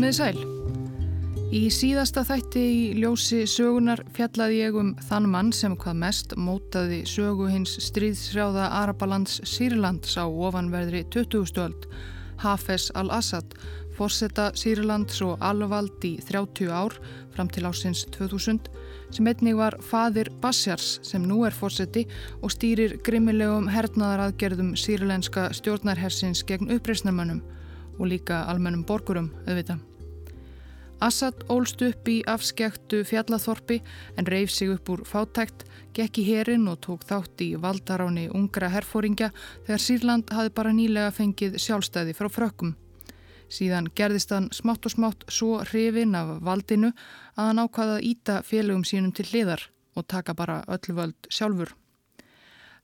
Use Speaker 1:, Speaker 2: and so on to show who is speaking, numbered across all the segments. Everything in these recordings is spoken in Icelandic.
Speaker 1: Komiði sæl. Í síðasta þætti í ljósi sögunar fjallaði ég um þann mann sem hvað mest mótaði sögu hins stríðsrjáða Arabalands Sýrlands á ofanverðri 20. stöld, Hafez al-Assad, fórsetta Sýrlands og alvald í 30 ár fram til ásins 2000, sem einnig var fadir Bassjars sem nú er fórseti og stýrir grimmilegum hernaðaraðgerðum sýrlenska stjórnarhersins gegn uppreysnarmönnum og líka almennum borgurum, auðvitað. Assad ólst upp í afskektu fjallathorpi en reif sig upp úr fátækt, gekk í herin og tók þátt í valdaráni ungra herfóringja þegar Sýrland hafi bara nýlega fengið sjálfstæði frá frökkum. Síðan gerðist hann smátt og smátt svo hrifin af valdinu að hann ákvaða að íta félögum sínum til hliðar og taka bara öllu völd sjálfur.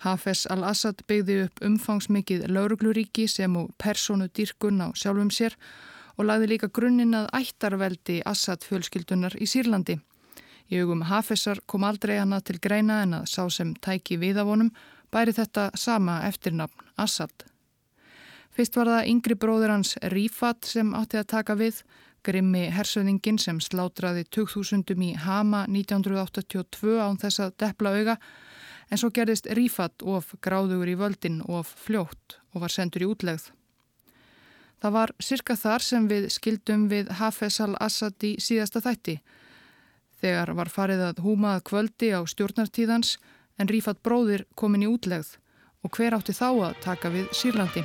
Speaker 1: Hafez al-Assad byggði upp umfangsmikið laurugluríki sem og personu dýrkun á sjálfum sér og lagði líka grunninn að ættarveldi Assad fjölskyldunar í Sýrlandi. Í hugum Hafezar kom aldrei hana til greina en að sá sem tæki við af honum bæri þetta sama eftirnafn Assad. Fyrst var það yngri bróður hans Rífat sem átti að taka við, grimmi hersöðingin sem slátraði 2000 í Hama 1982 án þess að deppla auga, en svo gerðist Rífat of gráðugur í völdin of fljótt og var sendur í útlegð. Það var sirka þar sem við skildum við Hafez al-Assad í síðasta þætti. Þegar var farið að húmað kvöldi á stjórnartíðans en Rífat bróðir komin í útlegð og hver átti þá að taka við Sýrlandi.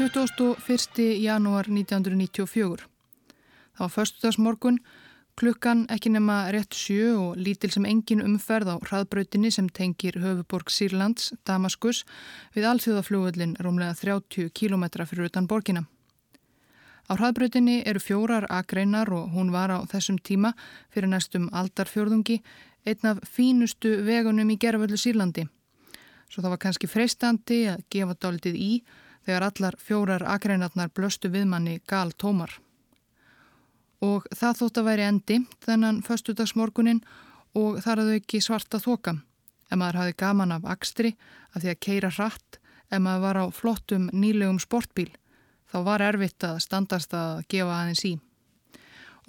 Speaker 1: ...21. janúar 1994. Það var förstudagsmorgun Klukkan ekki nema rétt sjö og lítil sem engin umferð á hraðbrautinni sem tengir höfuborg Sýrlands, Damaskus, við alþjóðafljóðullin rómlega 30 km fyrir utan borgina. Á hraðbrautinni eru fjórar agreinar og hún var á þessum tíma fyrir næstum aldarfjörðungi einn af fínustu vegunum í gerðvöldu Sýrlandi. Svo það var kannski freistandi að gefa dálitið í þegar allar fjórar agreinarnar blöstu viðmanni gal tómar og það þótt að væri endi þennan föstudagsmorgunin og þar hafðu ekki svarta þoka. Ef maður hafi gaman af akstri af því að keira hratt, ef maður var á flottum nýlegum sportbíl, þá var erfitt að standast að gefa aðeins í.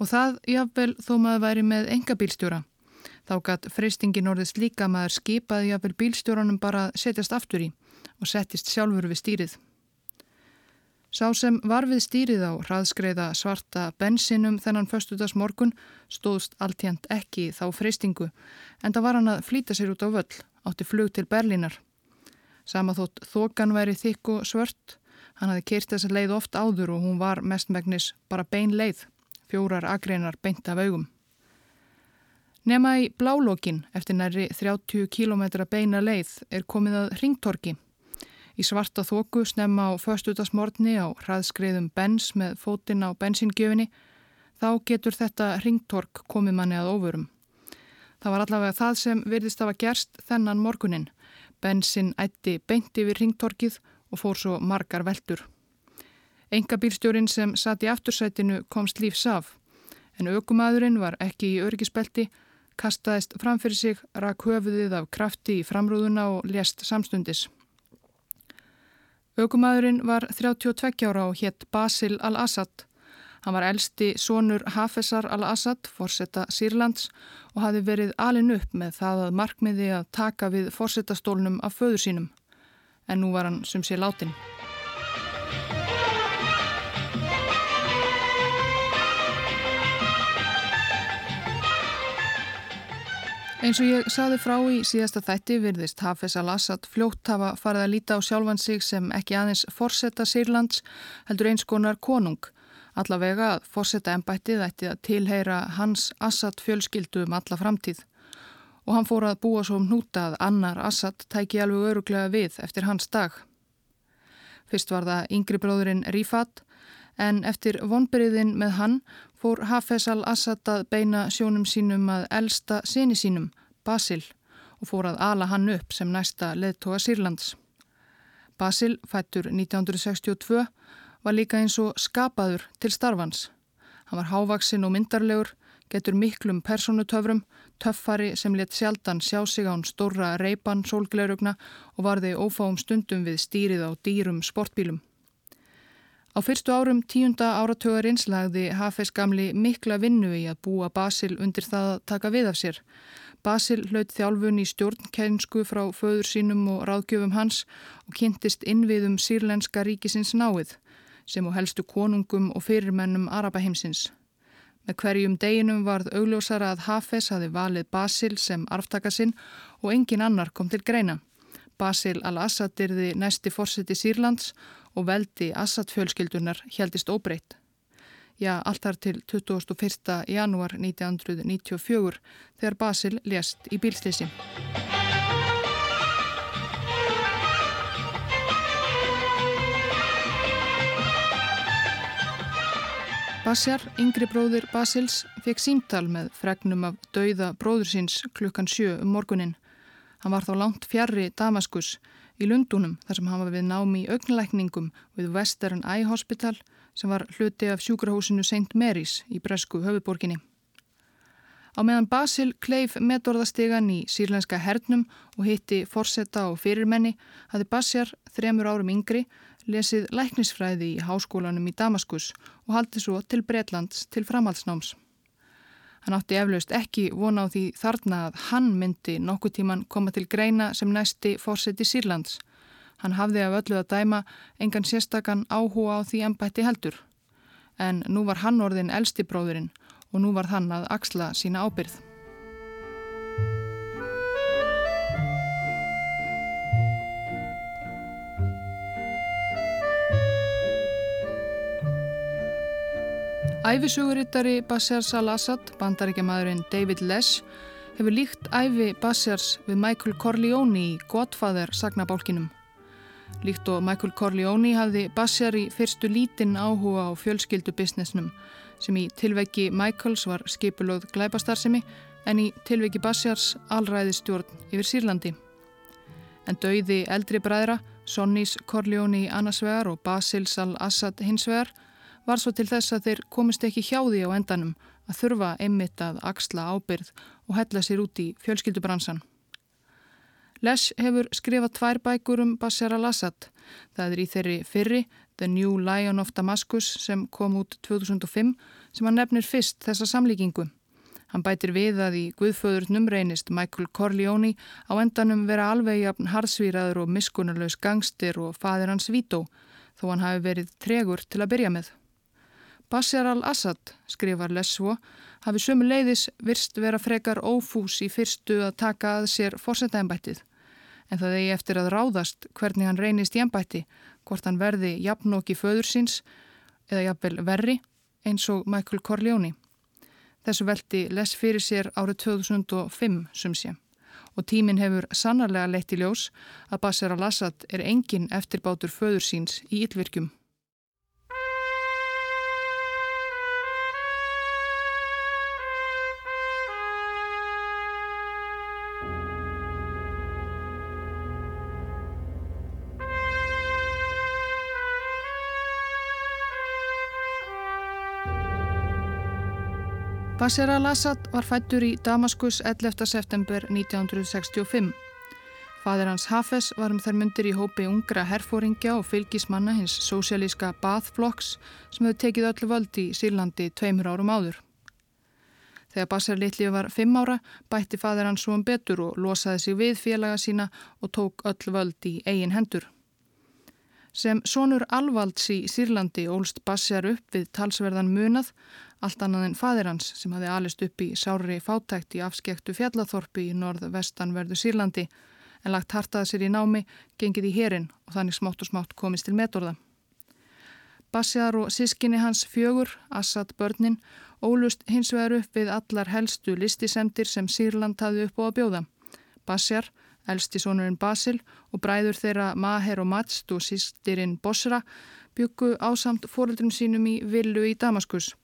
Speaker 1: Og það, jáfnvel, þó maður væri með enga bílstjóra. Þá gætt freystingin orðist líka maður skipaði jáfnvel bílstjóranum bara setjast aftur í og settist sjálfur við stýrið. Sá sem var við stýrið á hraðskreiða svarta bensinum þennan föstudags morgun stóðst alltjent ekki þá freystingu en það var hann að flýta sér út á völl, átti flug til Berlínar. Sama þótt þokan væri þykku svört, hann hafi keirt þessa leið oft áður og hún var mestmægnis bara bein leið, fjórar agreinar beint af augum. Nema í blálókin eftir næri 30 km beina leið er komið að ringtorki í svarta þóku snemma á föstutasmortni á hraðskreiðum bens með fótinn á bensingjöfinni, þá getur þetta ringtork komið manni að ofurum. Það var allavega það sem virðist að var gerst þennan morgunin. Bensin ætti beint yfir ringtorkið og fór svo margar veldur. Enga bílstjórin sem satt í aftursætinu komst lífs af, en aukumæðurinn var ekki í örgisbelti, kastaðist framfyrir sig, rak höfuðið af krafti í framrúðuna og lést samstundis. Ökumæðurinn var 32 ára og hétt Basil al-Assad. Hann var elsti sonur Hafezar al-Assad, forsetta Sýrlands og hafi verið alin upp með það að markmiði að taka við forsetastólnum af föður sínum. En nú var hann sem sé látin. Eins og ég saði frá í síðasta þætti virðist Hafez al-Assad fljótt hafa farið að líta á sjálfan sig sem ekki aðeins forsetta Sýrlands heldur eins konar konung. Allavega að forsetta ennbættið ætti að tilheyra hans Assad fjölskyldu um alla framtíð. Og hann fór að búa svo um hnúta að annar Assad tæki alveg öruglega við eftir hans dag. Fyrst var það yngri bróðurinn Rifat en eftir vonbyrðin með hann fór Hafez al-Assad að beina sjónum sínum að elsta sinni sínum, Basil, og fór að ala hann upp sem næsta leðtoga Sýrlands. Basil, fættur 1962, var líka eins og skapaður til starfans. Hann var hávaksinn og myndarlegur, getur miklum personutöfrum, töffari sem let sjaldan sjá sig án stóra reipan sólgleirugna og varði ófáum stundum við stýrið á dýrum sportbílum. Á fyrstu árum tíunda áratögarins lagði Hafes gamli mikla vinnu í að búa Basil undir það að taka við af sér. Basil hlaut þjálfun í stjórnkænsku frá föður sínum og ráðgjöfum hans og kynntist innviðum sírlenska ríkisins náið sem og helstu konungum og fyrirmennum Arabaheimsins. Með hverjum deginum varð augljósara að Hafez hafi valið Basil sem arftakasinn og engin annar kom til greina. Basil al-Assad erði næsti fórseti Sýrlands og veldi Assad fjölskyldunar heldist óbreytt já, allt þar til 21. janúar 1994 þegar Basil lést í bílslýsi. Basjar, yngri bróðir Basils, fekk símtal með fregnum af dauða bróður síns klukkan sjö um morgunin. Hann var þá langt fjarrri Damaskus í Lundunum þar sem var við námi í augnalækningum við Western Eye Hospital sem var hluti af sjúkrahúsinu St. Mary's í Bresku höfuborginni. Á meðan Basil kleif metorðastegan í sírlenska hernum og hitti forsetta og fyrirmenni hafði Basjar þremur árum yngri lesið læknisfræði í háskólanum í Damaskus og haldi svo til Breitlands til framhaldsnáms. Hann átti eflaust ekki vona á því þarna að hann myndi nokkuð tíman koma til greina sem næsti fórseti Sýrlands Hann hafði af öllu að dæma engan sérstakann áhuga á því ennbætti heldur. En nú var hann orðin elsti bróðurinn og nú var hann að axla sína ábyrð. Æfisugurittari Bassars al-Assad, bandaríkjamadurinn David Lesh, hefur líkt æfi Bassars við Michael Corleone í Godfather sagnabálkinum. Líkt og Michael Corleone hafði Bassjar í fyrstu lítinn áhuga á fjölskyldubusinessnum sem í tilveggi Michaels var skipulögð glæbastarsimi en í tilveggi Bassjars alræði stjórn yfir Sýrlandi. En dauði eldri bræðra, Sonnís Corleone annarsvegar og Basils al-Assad hinsvegar var svo til þess að þeir komist ekki hjá því á endanum að þurfa einmitt að axla ábyrð og hella sér út í fjölskyldubransan. Les hefur skrifað tvær bækur um Bashar al-Assad. Það er í þeirri fyrri, The New Lion of Damascus, sem kom út 2005, sem hann nefnir fyrst þessa samlíkingu. Hann bætir við að í Guðföðurnum reynist Michael Corleone á endanum vera alveg jafn harðsvíraður og miskunnulegs gangstir og fadir hans Vito, þó hann hafi verið tregur til að byrja með. Bashar al-Assad, skrifar Les svo, hafi sömu leiðis virst vera frekar ófús í fyrstu að taka að sér fórsetæðanbættið en það eigi eftir að ráðast hvernig hann reynist í ennbætti, hvort hann verði jafnóki föður síns eða jafnvel verri eins og Michael Corleone. Þessu veldi les fyrir sér árið 2005 sum sé og tíminn hefur sannarlega leitt í ljós að Bashar al-Assad er engin eftirbátur föður síns í yllvirkjum. Bashar al-Assad var fættur í Damaskus 11. september 1965. Fadir hans Hafez var um þær myndir í hópi ungra herfóringja og fylgismanna hins sósialíska Baath-flokks sem hefði tekið öllu völd í Sýrlandi tveimur árum áður. Þegar Bashar Litli var fimm ára bætti fadir hans svo um betur og losaði sig við félaga sína og tók öllu völd í eigin hendur. Sem sonur alvalds í Sýrlandi ólst Bashar upp við talsverðan munað allt annað en fadir hans sem hafi alist upp í sári fátækt í afskektu fjallathorpi í norð-vestanverðu Sýrlandi en lagt hartaði sér í námi, gengið í herin og þannig smátt og smátt komist til metorða. Bassjar og sískinni hans fjögur, Assad börnin, ólust hins vegar upp við allar helstu listisemdir sem Sýrland hafi upp á að bjóða. Bassjar, elsti sonurinn Basil og bræður þeirra Maher og Matst og sístirinn Bosra byggu ásamt fóröldrum sínum í villu í Damaskus.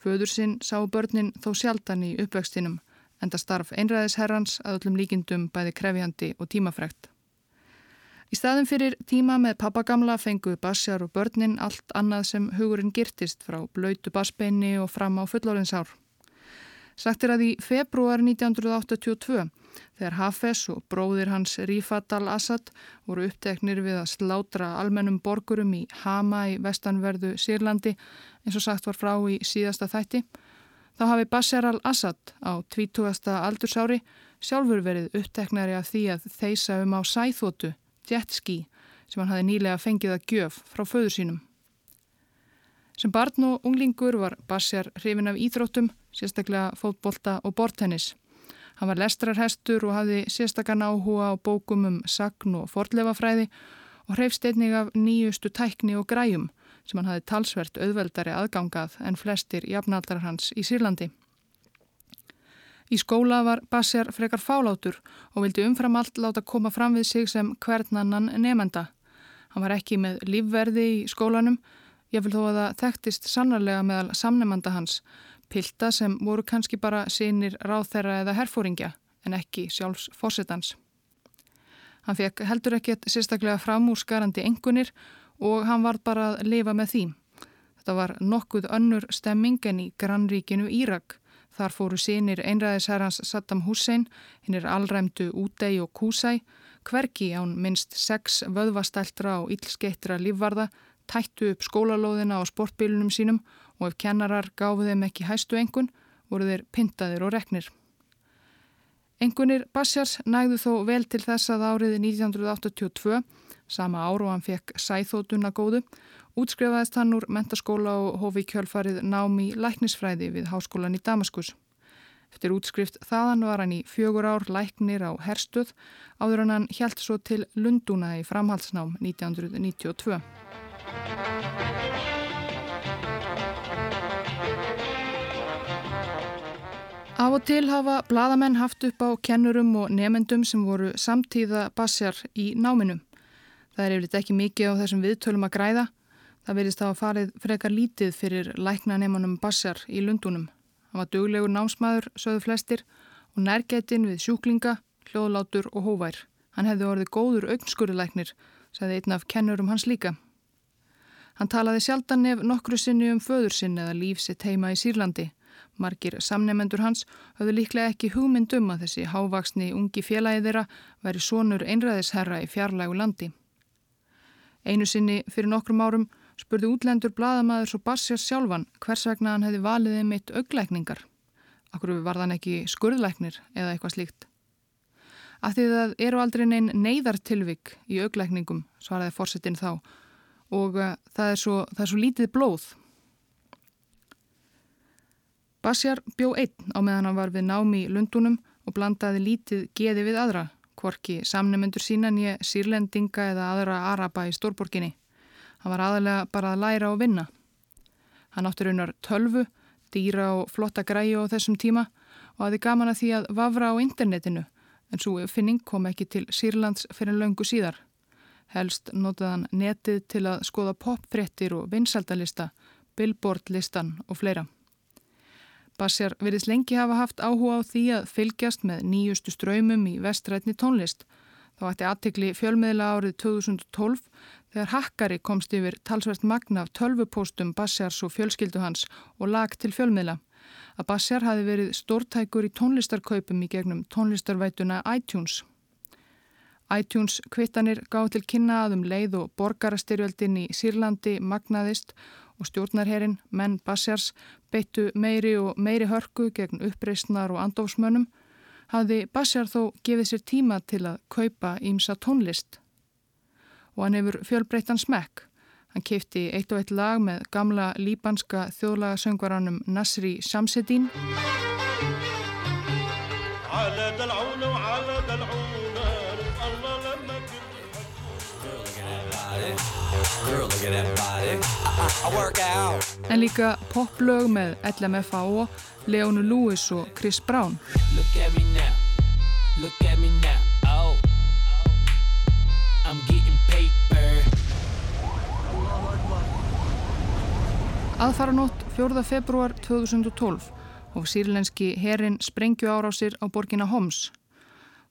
Speaker 1: Föður sinn sá börnin þó sjaldan í uppvextinum enda starf einræðisherrans að öllum líkindum bæði krefjandi og tímafregt. Í staðin fyrir tíma með pappagamla fengu Bassjar og börnin allt annað sem hugurinn girtist frá blöytu bassbeini og fram á fullórinsár. Sagt er að í februar 1982 þegar Hafez og bróðir hans Rifat al-Assad voru uppteknir við að slátra almennum borgurum í Hama í vestanverðu Sýrlandi eins og sagt var frá í síðasta þætti, þá hafi Bashar al-Assad á 20. aldursári sjálfur verið uppteknari af því að þeisa um á sæþótu, jetski, sem hann hafi nýlega fengið að gjöf frá föður sínum. Sem barn og unglingur var Bashar hrifin af íþróttum, sérstaklega fótbolta og bortennis. Hann var lestrarhestur og hafði sérstakann áhuga á bókum um sagn og forlefafræði og hreifst einnig af nýjustu tækni og græjum sem hann hafði talsvert auðveldari aðgangað en flestir jafnaldrar hans í Sýrlandi. Í skóla var Bassjar frekar fálátur og vildi umfram allt láta koma fram við sig sem hvernannan nefenda. Hann var ekki með lífverði í skólanum, ég vil þó að það þekktist sannarlega meðal samnemanda hans pilta sem voru kannski bara sínir ráþæra eða herfóringja en ekki sjálfs fórsetans. Hann fekk heldur ekkert sérstaklega framúrskarandi engunir og hann var bara að lifa með því. Þetta var nokkuð önnur stemming en í grannríkinu Írak. Þar fóru sínir einræðisherrans Saddam Hussein, hinn er allræmdu Útei og Kúsæ, hverki án minst sex vöðvastæltra og illskeittra lífvarða, tættu upp skólalóðina á sportbílunum sínum og ef kennarar gáfu þeim ekki hæstu engun voru þeir pintaðir og reknir. Engunir Bassjars nægðu þó vel til þess að árið 1982, sama ár og hann fekk sæþótuna góðu, útskrifaðist hann úr mentaskóla og hófi kjölfarið námi læknisfræði við háskólan í Damaskus. Eftir útskrift þaðan var hann í fjögur ár læknir á herstuð áður hann hjælt svo til Lunduna í framhaldsnám 1992. Af og til hafa bladamenn haft upp á kennurum og nefendum sem voru samtíða bassjar í náminu. Það er yfirleitt ekki mikið á þessum viðtölum að græða. Það verðist að farið frekar lítið fyrir læknanemanum bassjar í lundunum. Hann var duglegur námsmaður, sögðu flestir, og nærgetinn við sjúklinga, hljóðlátur og hóvær. Hann hefði orðið góður augnskurðlæknir, sagði einn af kennurum hans líka. Hann talaði sjaldan nef nokkru sinni um föður sinni eða líf sitt heima í Sýrlandi. Margir samnefendur hans höfðu líklega ekki hugmyndum að þessi hávaksni ungi félagi þeirra væri sonur einræðisherra í fjarlægu landi. Einu sinni fyrir nokkrum árum spurði útlendur bladamæður svo Bassjars sjálfan hvers vegna hann hefði valiðið mitt auglækningar. Akkur var þann ekki skurðlæknir eða eitthvað slíkt. Af því það eru aldrei neinn neyðartilvik í auglækningum, svaraði fórsetin þá, og uh, það, er svo, það er svo lítið blóð Basjar bjó einn á meðan hann var við námi í Lundunum og blandaði lítið geði við aðra, hvorki samnemendur sína nýja sírlendinga eða aðra araba í stórborginni. Hann var aðalega bara að læra og vinna. Hann átti raunar tölvu, dýra og flotta græju á þessum tíma og aði gaman að því að vafra á internetinu en svo finning kom ekki til Sýrlands fyrir löngu síðar. Helst notaði hann netið til að skoða popfrettir og vinsaldalista, billboardlistan og fleira. Bassjar verðist lengi hafa haft áhuga á því að fylgjast með nýjustu ströymum í vestrætni tónlist. Þá ætti aðtikli fjölmiðla árið 2012 þegar hakkari komst yfir talsvert magna af tölvupóstum Bassjars og fjölskyldu hans og lag til fjölmiðla. Að Bassjar hafi verið stórtækur í tónlistarkaupum í gegnum tónlistarvætuna iTunes. iTunes kvittanir gáð til kynna aðum leið og borgarastyrjöldin í Sýrlandi magnaðist og stjórnarherin, menn Bassjars, beittu meiri og meiri hörku gegn uppreysnar og andofsmönnum, hafði Bassjar þó gefið sér tíma til að kaupa ímsa tónlist. Og hann hefur fjölbreyttan smekk. Hann keipti eitt og eitt lag með gamla líbanska þjóðlagasöngvaranum Nasri Shamseddin. En líka poplög með LMFAO, Leonu Lewis og Chris Brown. Oh. Aðfara nótt 4. februar 2012 og sírlenski herin sprengju árásir á borgina Homs.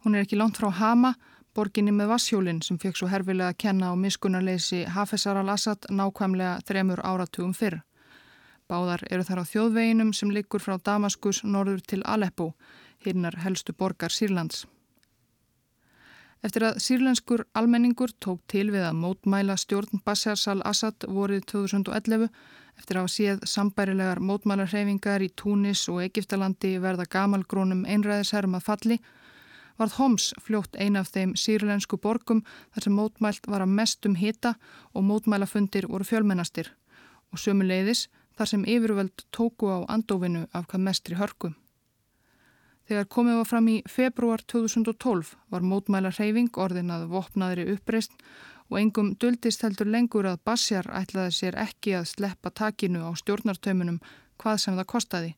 Speaker 1: Hún er ekki langt frá Hama borginni með Vassjólinn sem fekk svo herfilega að kenna á miskunarleysi Hafezar al-Assad nákvæmlega þremur áratugum fyrr. Báðar eru þar á þjóðveginum sem likur frá Damaskus norður til Aleppo, hinnar helstu borgar Sýrlands. Eftir að sírlenskur almenningur tók til við að mótmæla stjórn Bashar al-Assad vorið 2011 eftir að séð sambærilegar mótmælarhefingar í Túnis og Egiptalandi verða gamalgrónum einræðisherrum að falli, varð Homs fljótt ein af þeim sírlensku borgum þar sem mótmælt var að mestum hita og mótmælafundir voru fjölmennastir og sömuleiðis þar sem yfirvöld tóku á andófinu af hvað mestri hörku. Þegar komið var fram í februar 2012 var mótmæla hreyfing orðin að vopnaðri uppreist og engum duldist heldur lengur að Bassjar ætlaði sér ekki að sleppa takinu á stjórnartaumunum hvað sem það kostaði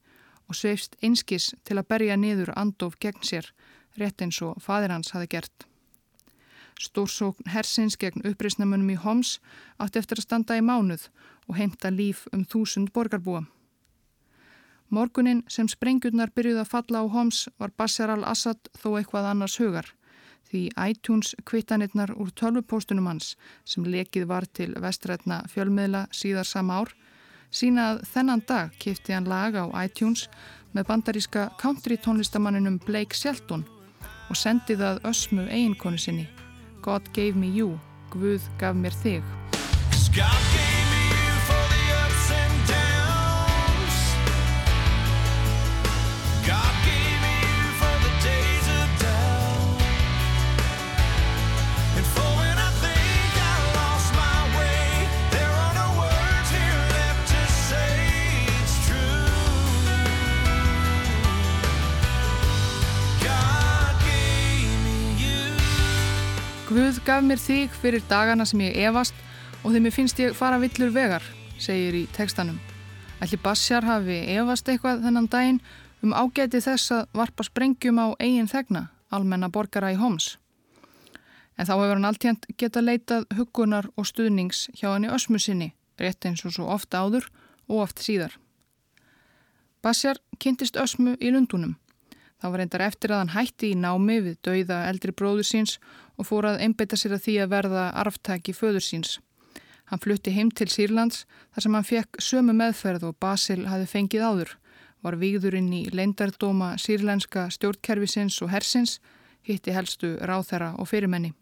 Speaker 1: og sveifst einskis til að berja niður andof gegn sér, rétt eins og fadir hans hafi gert. Stórsókn hersins gegn uppreistnamunum í Homs átti eftir að standa í mánuð og heimta líf um þúsund borgarbúa. Morgunin sem sprengjurnar byrjuð að falla á Homs var Bashar al-Assad þó eitthvað annars hugar. Því iTunes kvittanirnar úr tölvupóstunum hans sem lekið var til vestrætna fjölmiðla síðar sama ár sína að þennan dag kifti hann lag á iTunes með bandaríska country tónlistamanninum Blake Shelton og sendið að ösmu eiginkonu sinni God gave me you, Guð gaf mér þig. Guð gaf mér þig fyrir dagana sem ég evast og þeim finnst ég fara villur vegar, segir í tekstanum. Ætli Bassjar hafi evast eitthvað þennan daginn um ágæti þess að varpa sprengjum á eigin þegna, almenna borgara í Homs. En þá hefur hann alltjönd geta leitað hugunar og stuðnings hjá hann í ösmusinni, rétt eins og svo ofta áður og oft síðar. Bassjar kynntist ösmu í Lundunum. Það var reyndar eftir að hann hætti í námi við dauða eldri bróður síns og fór að einbeita sér að því að verða arftæki föður síns. Hann flutti heim til Sýrlands þar sem hann fekk sömu meðferð og Basil hafi fengið áður, var výðurinn í leindardóma sýrlenska stjórnkerfisins og hersins, hitti helstu ráþæra og fyrirmenni.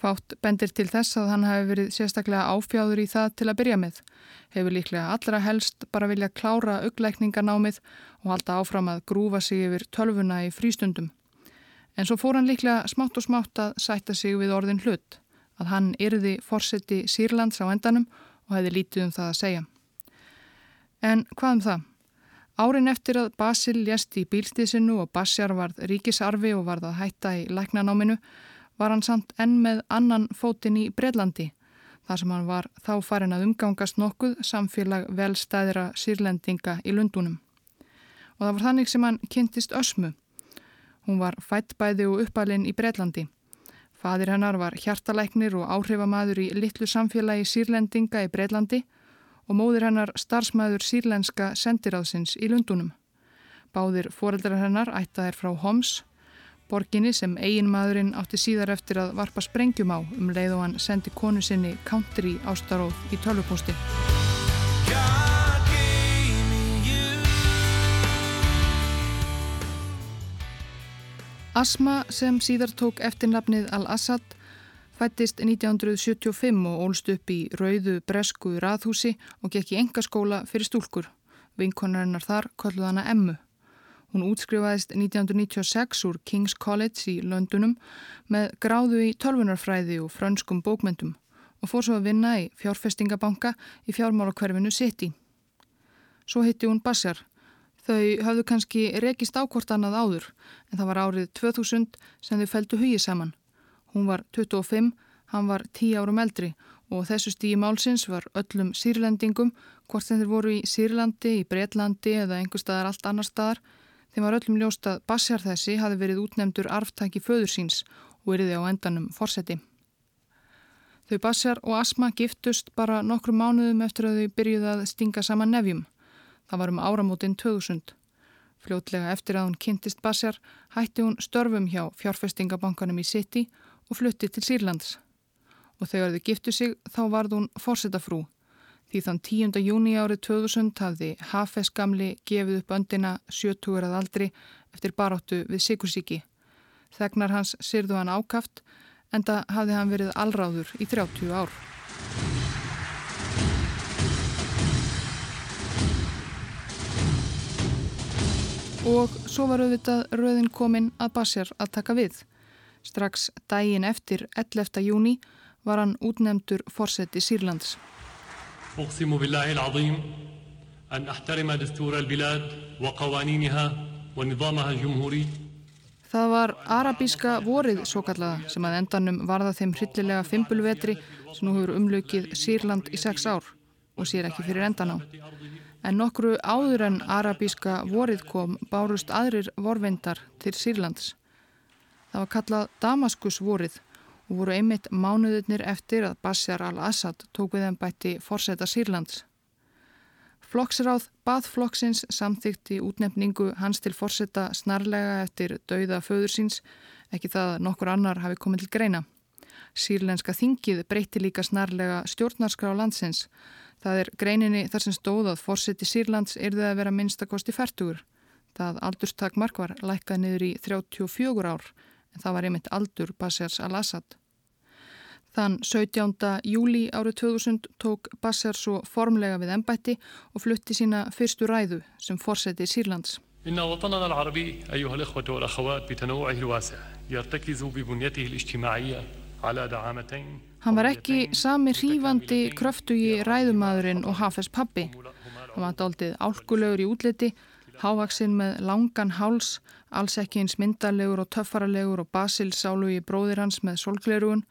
Speaker 1: Fátt bendir til þess að hann hafi verið sérstaklega áfjáður í það til að byrja með. Hefur líklega allra helst bara vilja klára augleikningarnámið og halda áfram að grúfa sig yfir tölvuna í frístundum. En svo fór hann líklega smátt og smátt að sætta sig við orðin hlut, að hann yrði fórseti Sýrlands á endanum og hefði lítið um það að segja. En hvað um það? Árin eftir að Basil lést í bílstísinu og Basjar varð ríkisarfi og varð að hætta í læknanáminu var hann samt enn með annan fótin í Breitlandi þar sem hann var þá farin að umgangast nokkuð samfélag velstæðira sírlendinga í Lundunum. Og það var þannig sem hann kynntist Ösmu. Hún var fættbæði og uppalinn í Breitlandi. Fadir hennar var hjartalæknir og áhrifamaður í litlu samfélagi sírlendinga í Breitlandi og móðir hennar starfsmæður sírlenska sendiráðsins í Lundunum. Báðir foreldrar hennar ættaðir frá Homs Borginni sem eigin maðurinn átti síðar eftir að varpa sprengjum á um leið og hann sendi konu sinni country ástaróð í tölvupósti. Asma sem síðar tók eftirnafnið Al-Assad fættist 1975 og ólst upp í rauðu bresku raðhúsi og gekk í engaskóla fyrir stúlkur. Vinkonarinnar þar kolluð hana Emmu. Hún útskrifaðist 1996 úr King's College í Londonum með gráðu í tölvunarfræði og frönskum bókmyndum og fór svo að vinna í fjárfestingabanka í fjármálakverfinu City. Svo hitti hún Bassjar. Þau hafðu kannski rekist ákvort annað áður en það var árið 2000 sem þau feldu hugið saman. Hún var 25, hann var 10 árum eldri og þessu stígi málsins var öllum sírlendingum, hvort sem þeir voru í Sýrlandi, í Breitlandi eða einhver staðar allt annar staðar, Þeim var öllum ljóst að Bassjar þessi hafi verið útnemdur arftæki föður síns og eriði á endanum forseti. Þau Bassjar og Asma giftust bara nokkru mánuðum eftir að þau byrjuði að stinga saman nefjum. Það var um áramótin 2000. Fljótlega eftir að hún kynntist Bassjar hætti hún störfum hjá fjárfestingabankanum í City og flutti til Sýrlands. Og þegar þau giftu sig þá varð hún forsetafrú Því þann 10. júni árið 2000 hafði Hafes gamli gefið upp öndina 70 að aldri eftir baráttu við sikursíki. Þegnar hans syrðu hann ákaft en það hafði hann verið allráður í 30 ár. Og svo var auðvitað rauðin kominn að Basjar að taka við. Strax dægin eftir 11. júni var hann útnemtur fórseti Sýrlands. أقسم بالله العظيم أن أحترم دستور البلاد وقوانينها ونظامها الجمهوري Það var arabíska vorið svo kallaða sem að endanum varða þeim hryllilega fimpulvetri sem nú hefur umlaukið Sýrland í sex ár og sér ekki fyrir endan á. En nokkru áður en arabíska vorið kom bárust aðrir vorvendar til Sýrlands. Það var kallað Damaskus vorið og voru einmitt mánuðurnir eftir að Bashar al-Assad tók við þeim bætti forseta Sýrlands. Flokksráð baðflokksins samþykti útnefningu hans til forsetta snarlega eftir dauða föður síns, ekki það að nokkur annar hafi komið til greina. Sýrlenska þingið breyti líka snarlega stjórnarskrá landsins. Það er greininni þar sem stóð að fórseti Sýrlands erði að vera minnstakosti færtugur. Það aldurstak mark var lækkað niður í 34 ár en það var einmitt aldur Bashars al-Assad. Þann 17. júli árið 2000 tók Bassar svo formlega við ennbætti og flutti sína fyrstu ræðu sem fórseti Sýrlands. Hann var ekki sami hrífandi kröftugi ræðumadurinn og Hafez pappi. Hann var daldið álkulegur í útliti, hávaksinn með langan háls, alls ekki eins myndalegur og töffaralegur og basilsálu í bróðir hans með solglerugun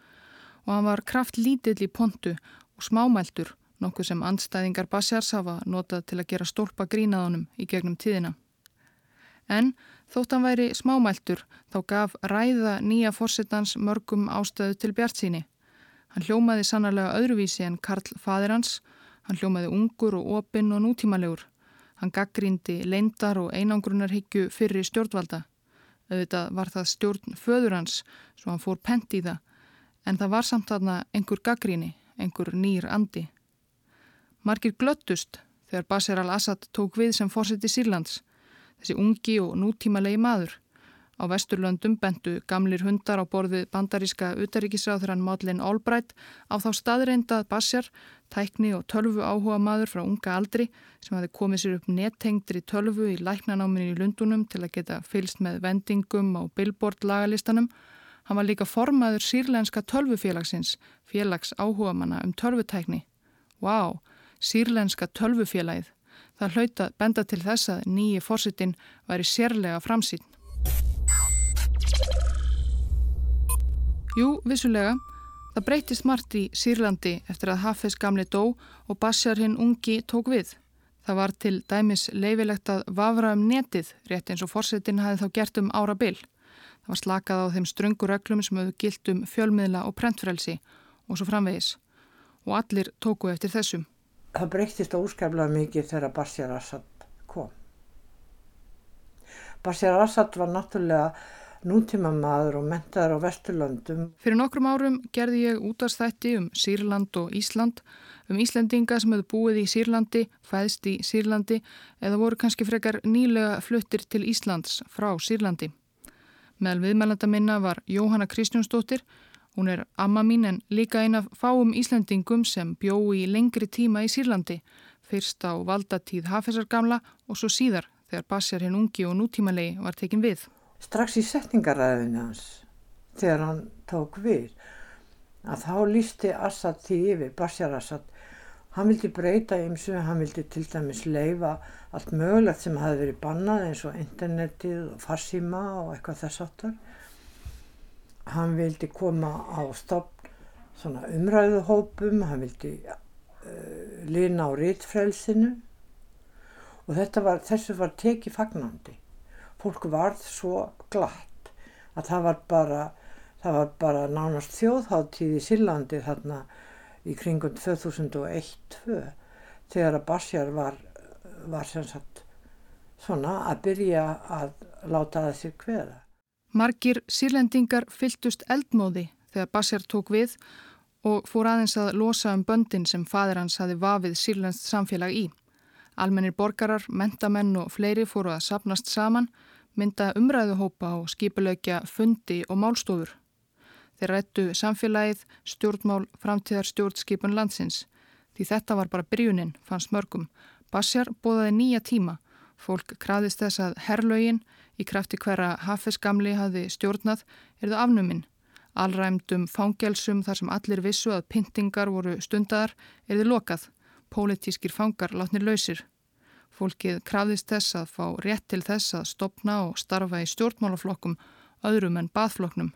Speaker 1: og hann var kraft lítill í pontu og smámæltur, nokkuð sem andstæðingar Bassjars hafa notað til að gera stólpa grínaðunum í gegnum tíðina. En þótt hann væri smámæltur þá gaf ræða nýja fórsetans mörgum ástöðu til Bjart síni. Hann hljómaði sannarlega öðruvísi en Karl fadir hans, hann hljómaði ungur og opinn og nútímalegur. Hann gaggrindi leindar og einangrunarhyggju fyrir stjórnvalda. Auðvitað var það stjórn föður hans, svo hann fór pent í það en það var samt aðna einhver gaggríni, einhver nýr andi. Margir glöttust þegar Bashar al-Assad tók við sem fórseti Sýrlands, þessi ungi og nútímalegi maður. Á vesturlöndum bentu gamlir hundar á borðið bandaríska utaríkisráðurann Madeleine Albright á þá staðreindað Bashar, tækni og tölvu áhuga maður frá unga aldri sem hafi komið sér upp nettengdri tölvu í læknanáminni í Lundunum til að geta fylst með vendingum á billboard lagalistanum Hann var líka formaður sírlenska tölvufélagsins, félags áhuga manna um tölvutækni. Vá, wow, sírlenska tölvufélagið. Það hlauta benda til þess að nýji fórsitin væri sérlega framsýn. Jú, vissulega, það breytist margt í Sýrlandi eftir að Hafez gamli dó og Bashar hinn ungi tók við. Það var til dæmis leifilegt að vafra um netið, rétt eins og fórsetin hafi þá gert um ára byll. Það var slakað á þeim ströngur reglum sem höfðu gilt um fjölmiðla og prentfrelsi og svo framvegis. Og allir tóku eftir þessum.
Speaker 2: Það breyktist óskæflega mikið þegar Bashar Assad kom. Bashar Assad var náttúrulega nútíma maður og mentaður á Vesturlandum.
Speaker 1: Fyrir nokkrum árum gerði ég útastætti um Sýrland og Ísland, um Íslandinga sem hefðu búið í Sýrlandi, fæðst í Sýrlandi eða voru kannski frekar nýlega fluttir til Íslands frá Sýrlandi. Meðal viðmælanda minna var Jóhanna Kristjónsdóttir. Hún er amma mín en líka eina fáum Íslandingum sem bjói í lengri tíma í Sýrlandi. Fyrst á valdatíð Hafesar gamla og svo síðar þegar Bassjar hinn ungi og nútímalegi var tekin við.
Speaker 2: Strax í setningaræðinu hans, þegar hann tók við, að þá lísti Assad því yfir, Bassjar Assad, Hann vildi breyta ymsu, hann vildi til dæmis leifa allt mögulegt sem hafi verið bannað eins og internetið og farsíma og eitthvað þess aftar. Hann vildi koma á stopp svona umræðuhópum, hann vildi uh, lina á rítfrelsinu og var, þessu var tekið fagnandi. Fólk varð svo glatt að það var bara, það var bara nánast þjóðháttíð í Sýrlandi þarna í kringum 2001-2002 þegar að Bashar var, var sagt, svona að byrja að láta það sér hverða.
Speaker 1: Margir sírlendingar fyltust eldmóði þegar Bashar tók við og fór aðeins að losa um böndin sem fadir hans hafi vafið sírlenskt samfélag í. Almennir borgarar, mentamenn og fleiri fóru að sapnast saman, mynda umræðuhópa og skipulegja fundi og málstofur. Þeir rættu samfélagið, stjórnmál, framtíðar stjórnskipun landsins. Því þetta var bara byrjunin, fannst mörgum. Bassjar bóðaði nýja tíma. Fólk kraðist þess að herrlaugin, í krafti hverja hafesgamli hafi stjórnað, erðu afnuminn. Alræmdum fangelsum þar sem allir vissu að pyntingar voru stundadar erðu lokað. Pólitískir fangar látnir lausir. Fólkið krafðist þess að fá rétt til þess að stopna og starfa í stjórnmálaflokkum öðrum en baðflokknum.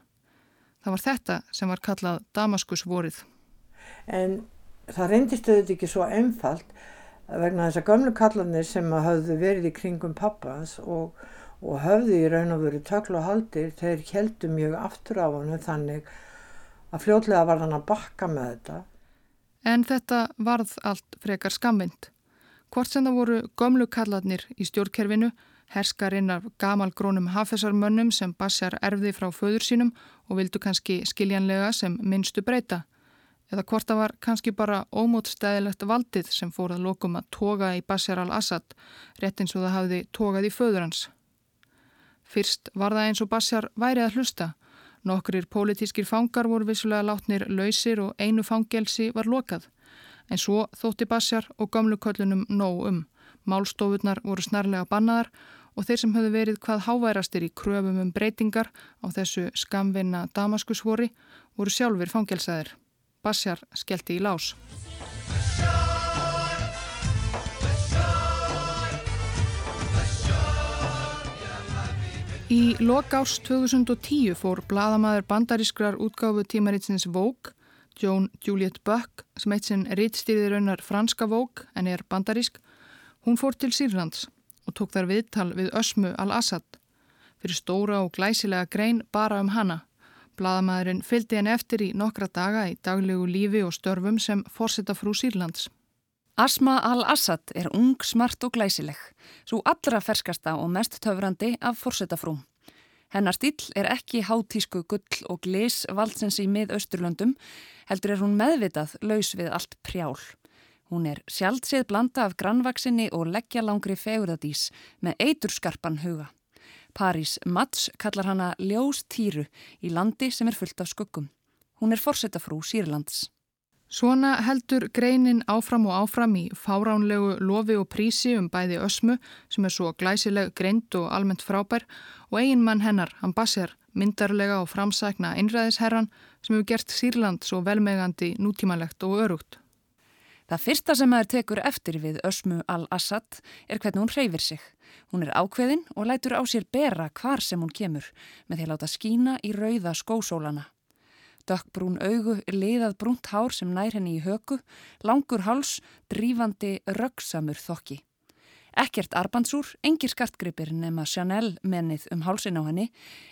Speaker 1: Það var þetta sem var kallað Damaskusvorið.
Speaker 2: En það reyndist auðvitað ekki svo einfalt vegna þess að gömlu kallanir sem hafðu verið í kringum pappans og, og hafðu í raun og veru töklu og haldir, þeir heldu mjög aftur á hann þannig að fljóðlega var hann að bakka með þetta.
Speaker 1: En þetta varð allt frekar skamvind. Hvort sem það voru gömlu kallanir í stjórnkerfinu herskarinn af gamalgrónum hafessarmönnum sem Bassjar erfði frá föður sínum og vildu kannski skiljanlega sem minnstu breyta. Eða hvort það var kannski bara ómótstæðilegt valdið sem fór að lokum að toga í Bassjar al-Assad, rétt eins og það hafði togað í föður hans. Fyrst var það eins og Bassjar væri að hlusta. Nokkurir pólitískir fangar voru vissulega látnir lausir og einu fangelsi var lokað. En svo þótti Bassjar og gamluköllunum nóg um. Málstofunar voru snarlega bannaðar og þeir sem höfðu verið hvað háværastir í kröfum um breytingar á þessu skamvinna damaskusvori voru sjálfur fangelsaðir. Bassjar skellti í lás. Í lokárs 2010 fór bladamæður bandarískrar útgáfu tímaritsins Vogue, Joan Juliet Buck, sem eitt sinn rittstýðir raunar franska Vogue en er bandarísk, hún fór til Sýrlands og tók þar viðtal við Ösmu al-Assad fyrir stóra og glæsilega grein bara um hana. Bladamæðurinn fylgdi henni eftir í nokkra daga í daglegu lífi og störfum sem fórsetta frú Sýrlands.
Speaker 3: Asma al-Assad er ung, smart og glæsileg, svo allra ferskasta og mest töfrandi af fórsetafrúm. Hennar stíl er ekki hátísku gull og glis valdsens í mið-austurlöndum, heldur er hún meðvitað laus við allt prjál. Hún er sjálfsið blanda af grannvaksinni og leggjalangri fegurðadís með eiturskarpan huga. París Mats kallar hana ljós týru í landi sem er fullt af skuggum. Hún er forsetafrú Sýrlands.
Speaker 1: Svona heldur greinin áfram og áfram í fáránlegu lofi og prísi um bæði ösmu sem er svo glæsileg, greint og almennt frábær og eigin mann hennar, hann Basser, myndarlega og framsækna einræðisherran sem hefur gert Sýrland svo velmegandi, nútímalegt og örugt.
Speaker 3: Það fyrsta sem maður tekur eftir við Ösmu al-Assad er hvernig hún hreyfir sig. Hún er ákveðin og lætur á sér bera hvar sem hún kemur með því að láta skína í rauða skósólana. Dökkbrún augu liðað brúnt hár sem nær henni í höku, langur háls, drífandi, röggsamur þokki. Ekkert arbandsúr, engir skartgripir nema Chanel mennið um hálsin á henni,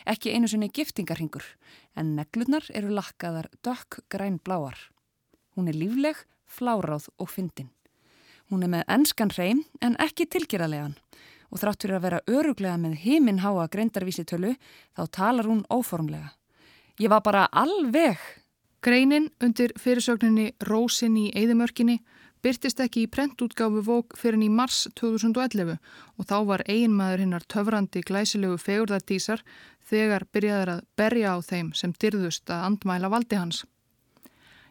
Speaker 3: ekki einu sinni giftingarhingur, en neglurnar eru lakkaðar dökk græn bláar. Hún er lífleg, fláráð og fyndin. Hún er með ennskan hreim en ekki tilgerðarlegan og þrátt fyrir að vera öruglega með heiminn háa greindarvísitölu þá talar hún óformlega. Ég var bara alveg.
Speaker 1: Greinin undir fyrirsögninni Rósin í Eidimörkinni byrtist ekki í prentútgáfu vók fyrir í mars 2011 og þá var eiginmaður hinnar töfrandi glæsilegu fegurðardísar þegar byrjaður að berja á þeim sem dyrðust að andmæla valdi hans.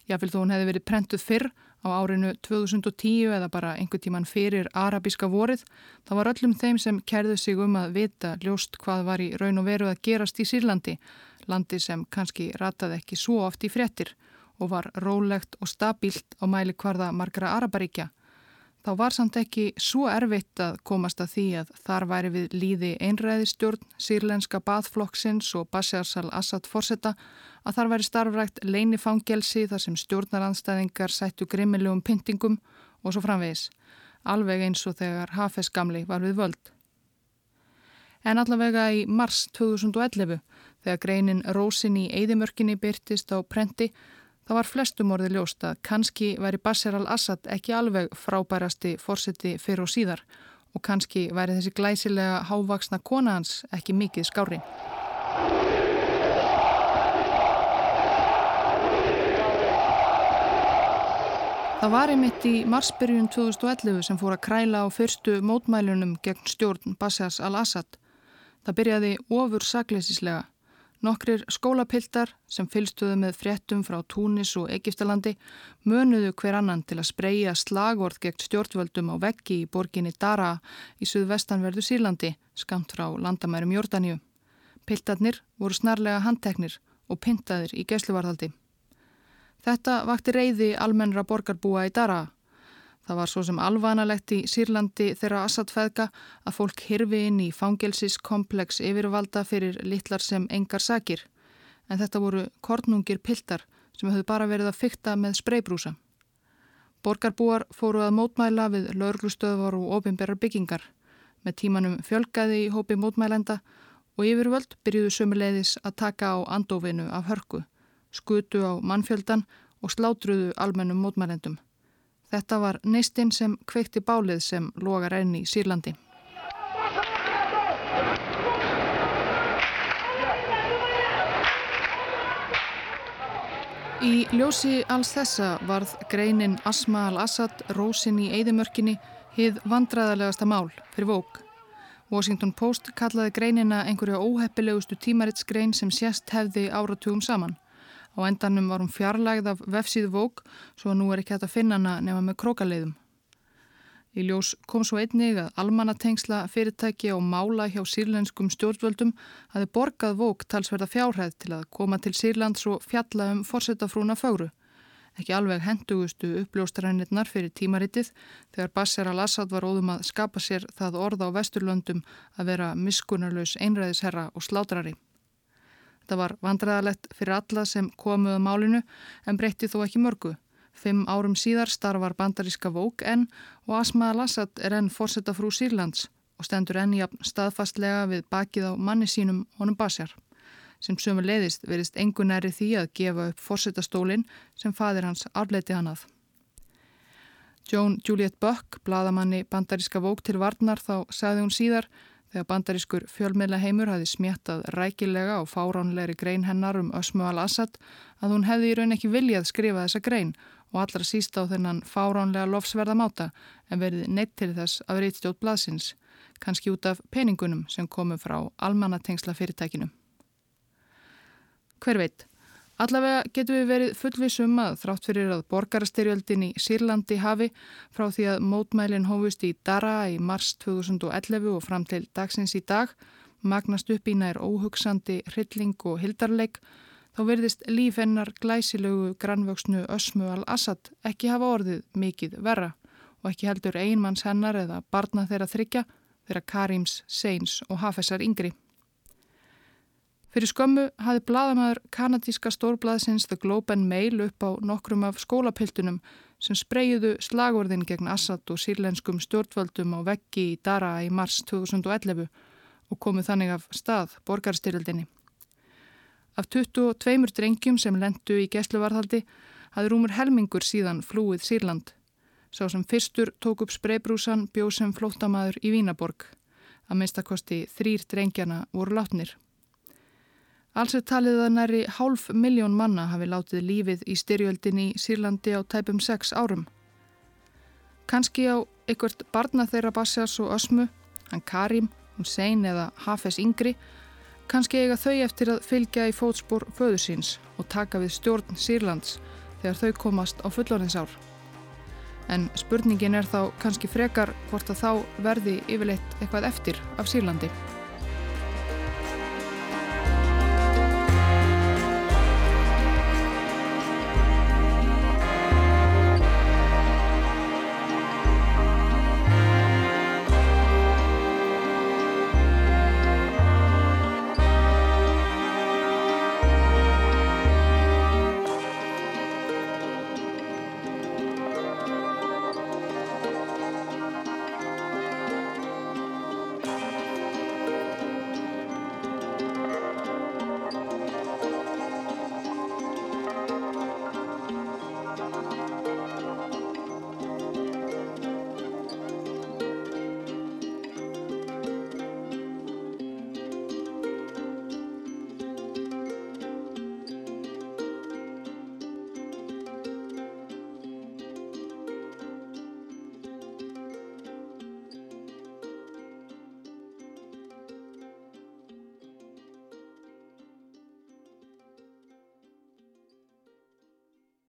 Speaker 1: Jáfnvel þó hún hefði verið prentuð fyrr á árinu 2010 eða bara einhver tíman fyrir arabíska vorið, þá var öllum þeim sem kerðu sig um að vita ljóst hvað var í raun og veru að gerast í Sýrlandi, landi sem kannski rataði ekki svo oft í frettir og var rólegt og stabílt á mæli hvarða margra arabaríkja. Þá var samt ekki svo erfitt að komast að því að þar væri við líði einræðistjórn, sírlenska bathflokksins og Bashar al-Assad fórsetta að þar væri starfrækt leinifangelsi þar sem stjórnaranstæðingar sættu grimmilegum pyntingum og svo framvegis, alveg eins og þegar Hafez gamli var við völd. En allavega í mars 2011, þegar greinin Rósin í Eidimörkinni byrtist á prenti, Það var flestum orði ljóst að kannski væri Bashar al-Assad ekki alveg frábærasti fórseti fyrir og síðar og kannski væri þessi glæsilega hávaksna kona hans ekki mikið skári. Það var einmitt í marsbyrjun 2011 sem fór að kræla á fyrstu mótmælunum gegn stjórn Bassas al-Assad. Það byrjaði ofur sakleisislega. Nokkrir skólapiltar sem fylstuðu með fréttum frá Túnis og Egiptalandi mönuðu hver annan til að spreja slagvort gegn stjórnvöldum á veggi í borginni Dara í suðvestanverðu Sýrlandi, skamt frá landamærum Jórdaníu. Piltarnir voru snarlega handteknir og pintaðir í gesluvarðaldi. Þetta vakti reyði almennra borgarbúa í Dara. Það var svo sem alvanalegt í Sýrlandi þeirra Assad-feðka að fólk hirfi inn í fangelsiskomplex yfirvalda fyrir litlar sem engar sakir. En þetta voru kornungir piltar sem höfðu bara verið að fykta með spreybrúsa. Borgarbúar fóru að mótmæla við laurglustöðvar og ofinberrar byggingar. Með tímanum fjölgaði í hópi mótmælenda og yfirvöld byrjuðu sömuleiðis að taka á andofinu af hörku skutu á mannfjöldan og slátruðu almennum mótmælendum. Þetta var neistinn sem kveikti bálið sem logar enn í Sýrlandi. Í ljósi alls þessa varð greinin Asma al-Assad rósin í Eidimörkinni hið vandraðarlegasta mál fyrir vók. Washington Post kallaði greinina einhverju óheppilegustu tímaritsgrein sem sérst hefði áratugum saman. Á endanum var hún fjarlægð af vefsíðu vók svo nú er ekki hægt að finna hana nema með krókaleiðum. Í ljós kom svo einnig að almannatengsla fyrirtæki og mála hjá sírlenskum stjórnvöldum hafi borgað vók talsverða fjárhæð til að koma til Sýrlands og fjalla um fórsetafrúna fögru. Ekki alveg hendugustu uppljóstarænnirnar fyrir tímaritið þegar Bassar al-Assad var óðum að skapa sér það orða á vesturlöndum að vera miskunarlaus einræðisherra og slátrari. Þetta var vandræðalegt fyrir alla sem komuðu málinu en breytti þó ekki mörgu. Fimm árum síðar starfar bandaríska Vók enn og Asma al-Assad er enn fórsetta frú Sýrlands og stendur enn í staðfastlega við bakið á manni sínum honum Basjar sem sömu leiðist verist engunæri því að gefa upp fórsetastólinn sem fadir hans afleiti hann að. Joan Juliet Buck, bladamanni bandaríska Vók til Varnar þá sagði hún síðar Þegar bandarískur fjölmiðla heimur hafi smjattað rækilega og fáránleiri grein hennar um Ösmu al-Assad að hún hefði í raun ekki viljað skrifa þessa grein og allra síst á þennan fáránlega lofsverða máta en verið neitt til þess að verið stjótt blaðsins, kannski út af peningunum sem komu frá almannatengsla fyrirtækinu. Hver veit? Allavega getur við verið fullvisum að þrátt fyrir að borgarastyrjöldin í Sýrlandi hafi frá því að mótmælinn hófust í Dara í mars 2011 og fram til dagsins í dag magnast upp í nær óhugsandi hrylling og hildarleik þá verðist líf hennar glæsilegu grannvöksnu Ösmu al-Assad ekki hafa orðið mikið verra og ekki heldur einmanns hennar eða barna þeirra þryggja þeirra Karims, Seins og Hafesar yngri. Fyrir skömmu hafi bladamæður kanadíska stórblaðsins The Globe and Mail upp á nokkrum af skólapiltunum sem spreyjuðu slagvorðin gegn Assad og sírlenskum stjórnvöldum á veggi í Dara í mars 2011 og komu þannig af stað borgarstyrildinni. Af 22 drengjum sem lendu í gesluvarðhaldi hafi rúmur helmingur síðan flúið Sýrland. Sá sem fyrstur tók upp spreybrúsan bjóð sem flótamaður í Vínaborg. Að minnstakosti þrýr drengjana voru látnir. Alls er talið að næri hálf miljón manna hafi látið lífið í styrjöldin í Sýrlandi á tæpum sex árum. Kanski á ykkurt barna þeirra Bassars og Ösmu, hann Karim, Hussein eða Hafez Yngri, kannski eiga þau eftir að fylgja í fótspór föðusins og taka við stjórn Sýrlands þegar þau komast á fullorðinsár. En spurningin er þá kannski frekar hvort að þá verði yfirleitt eitthvað eftir af Sýrlandi.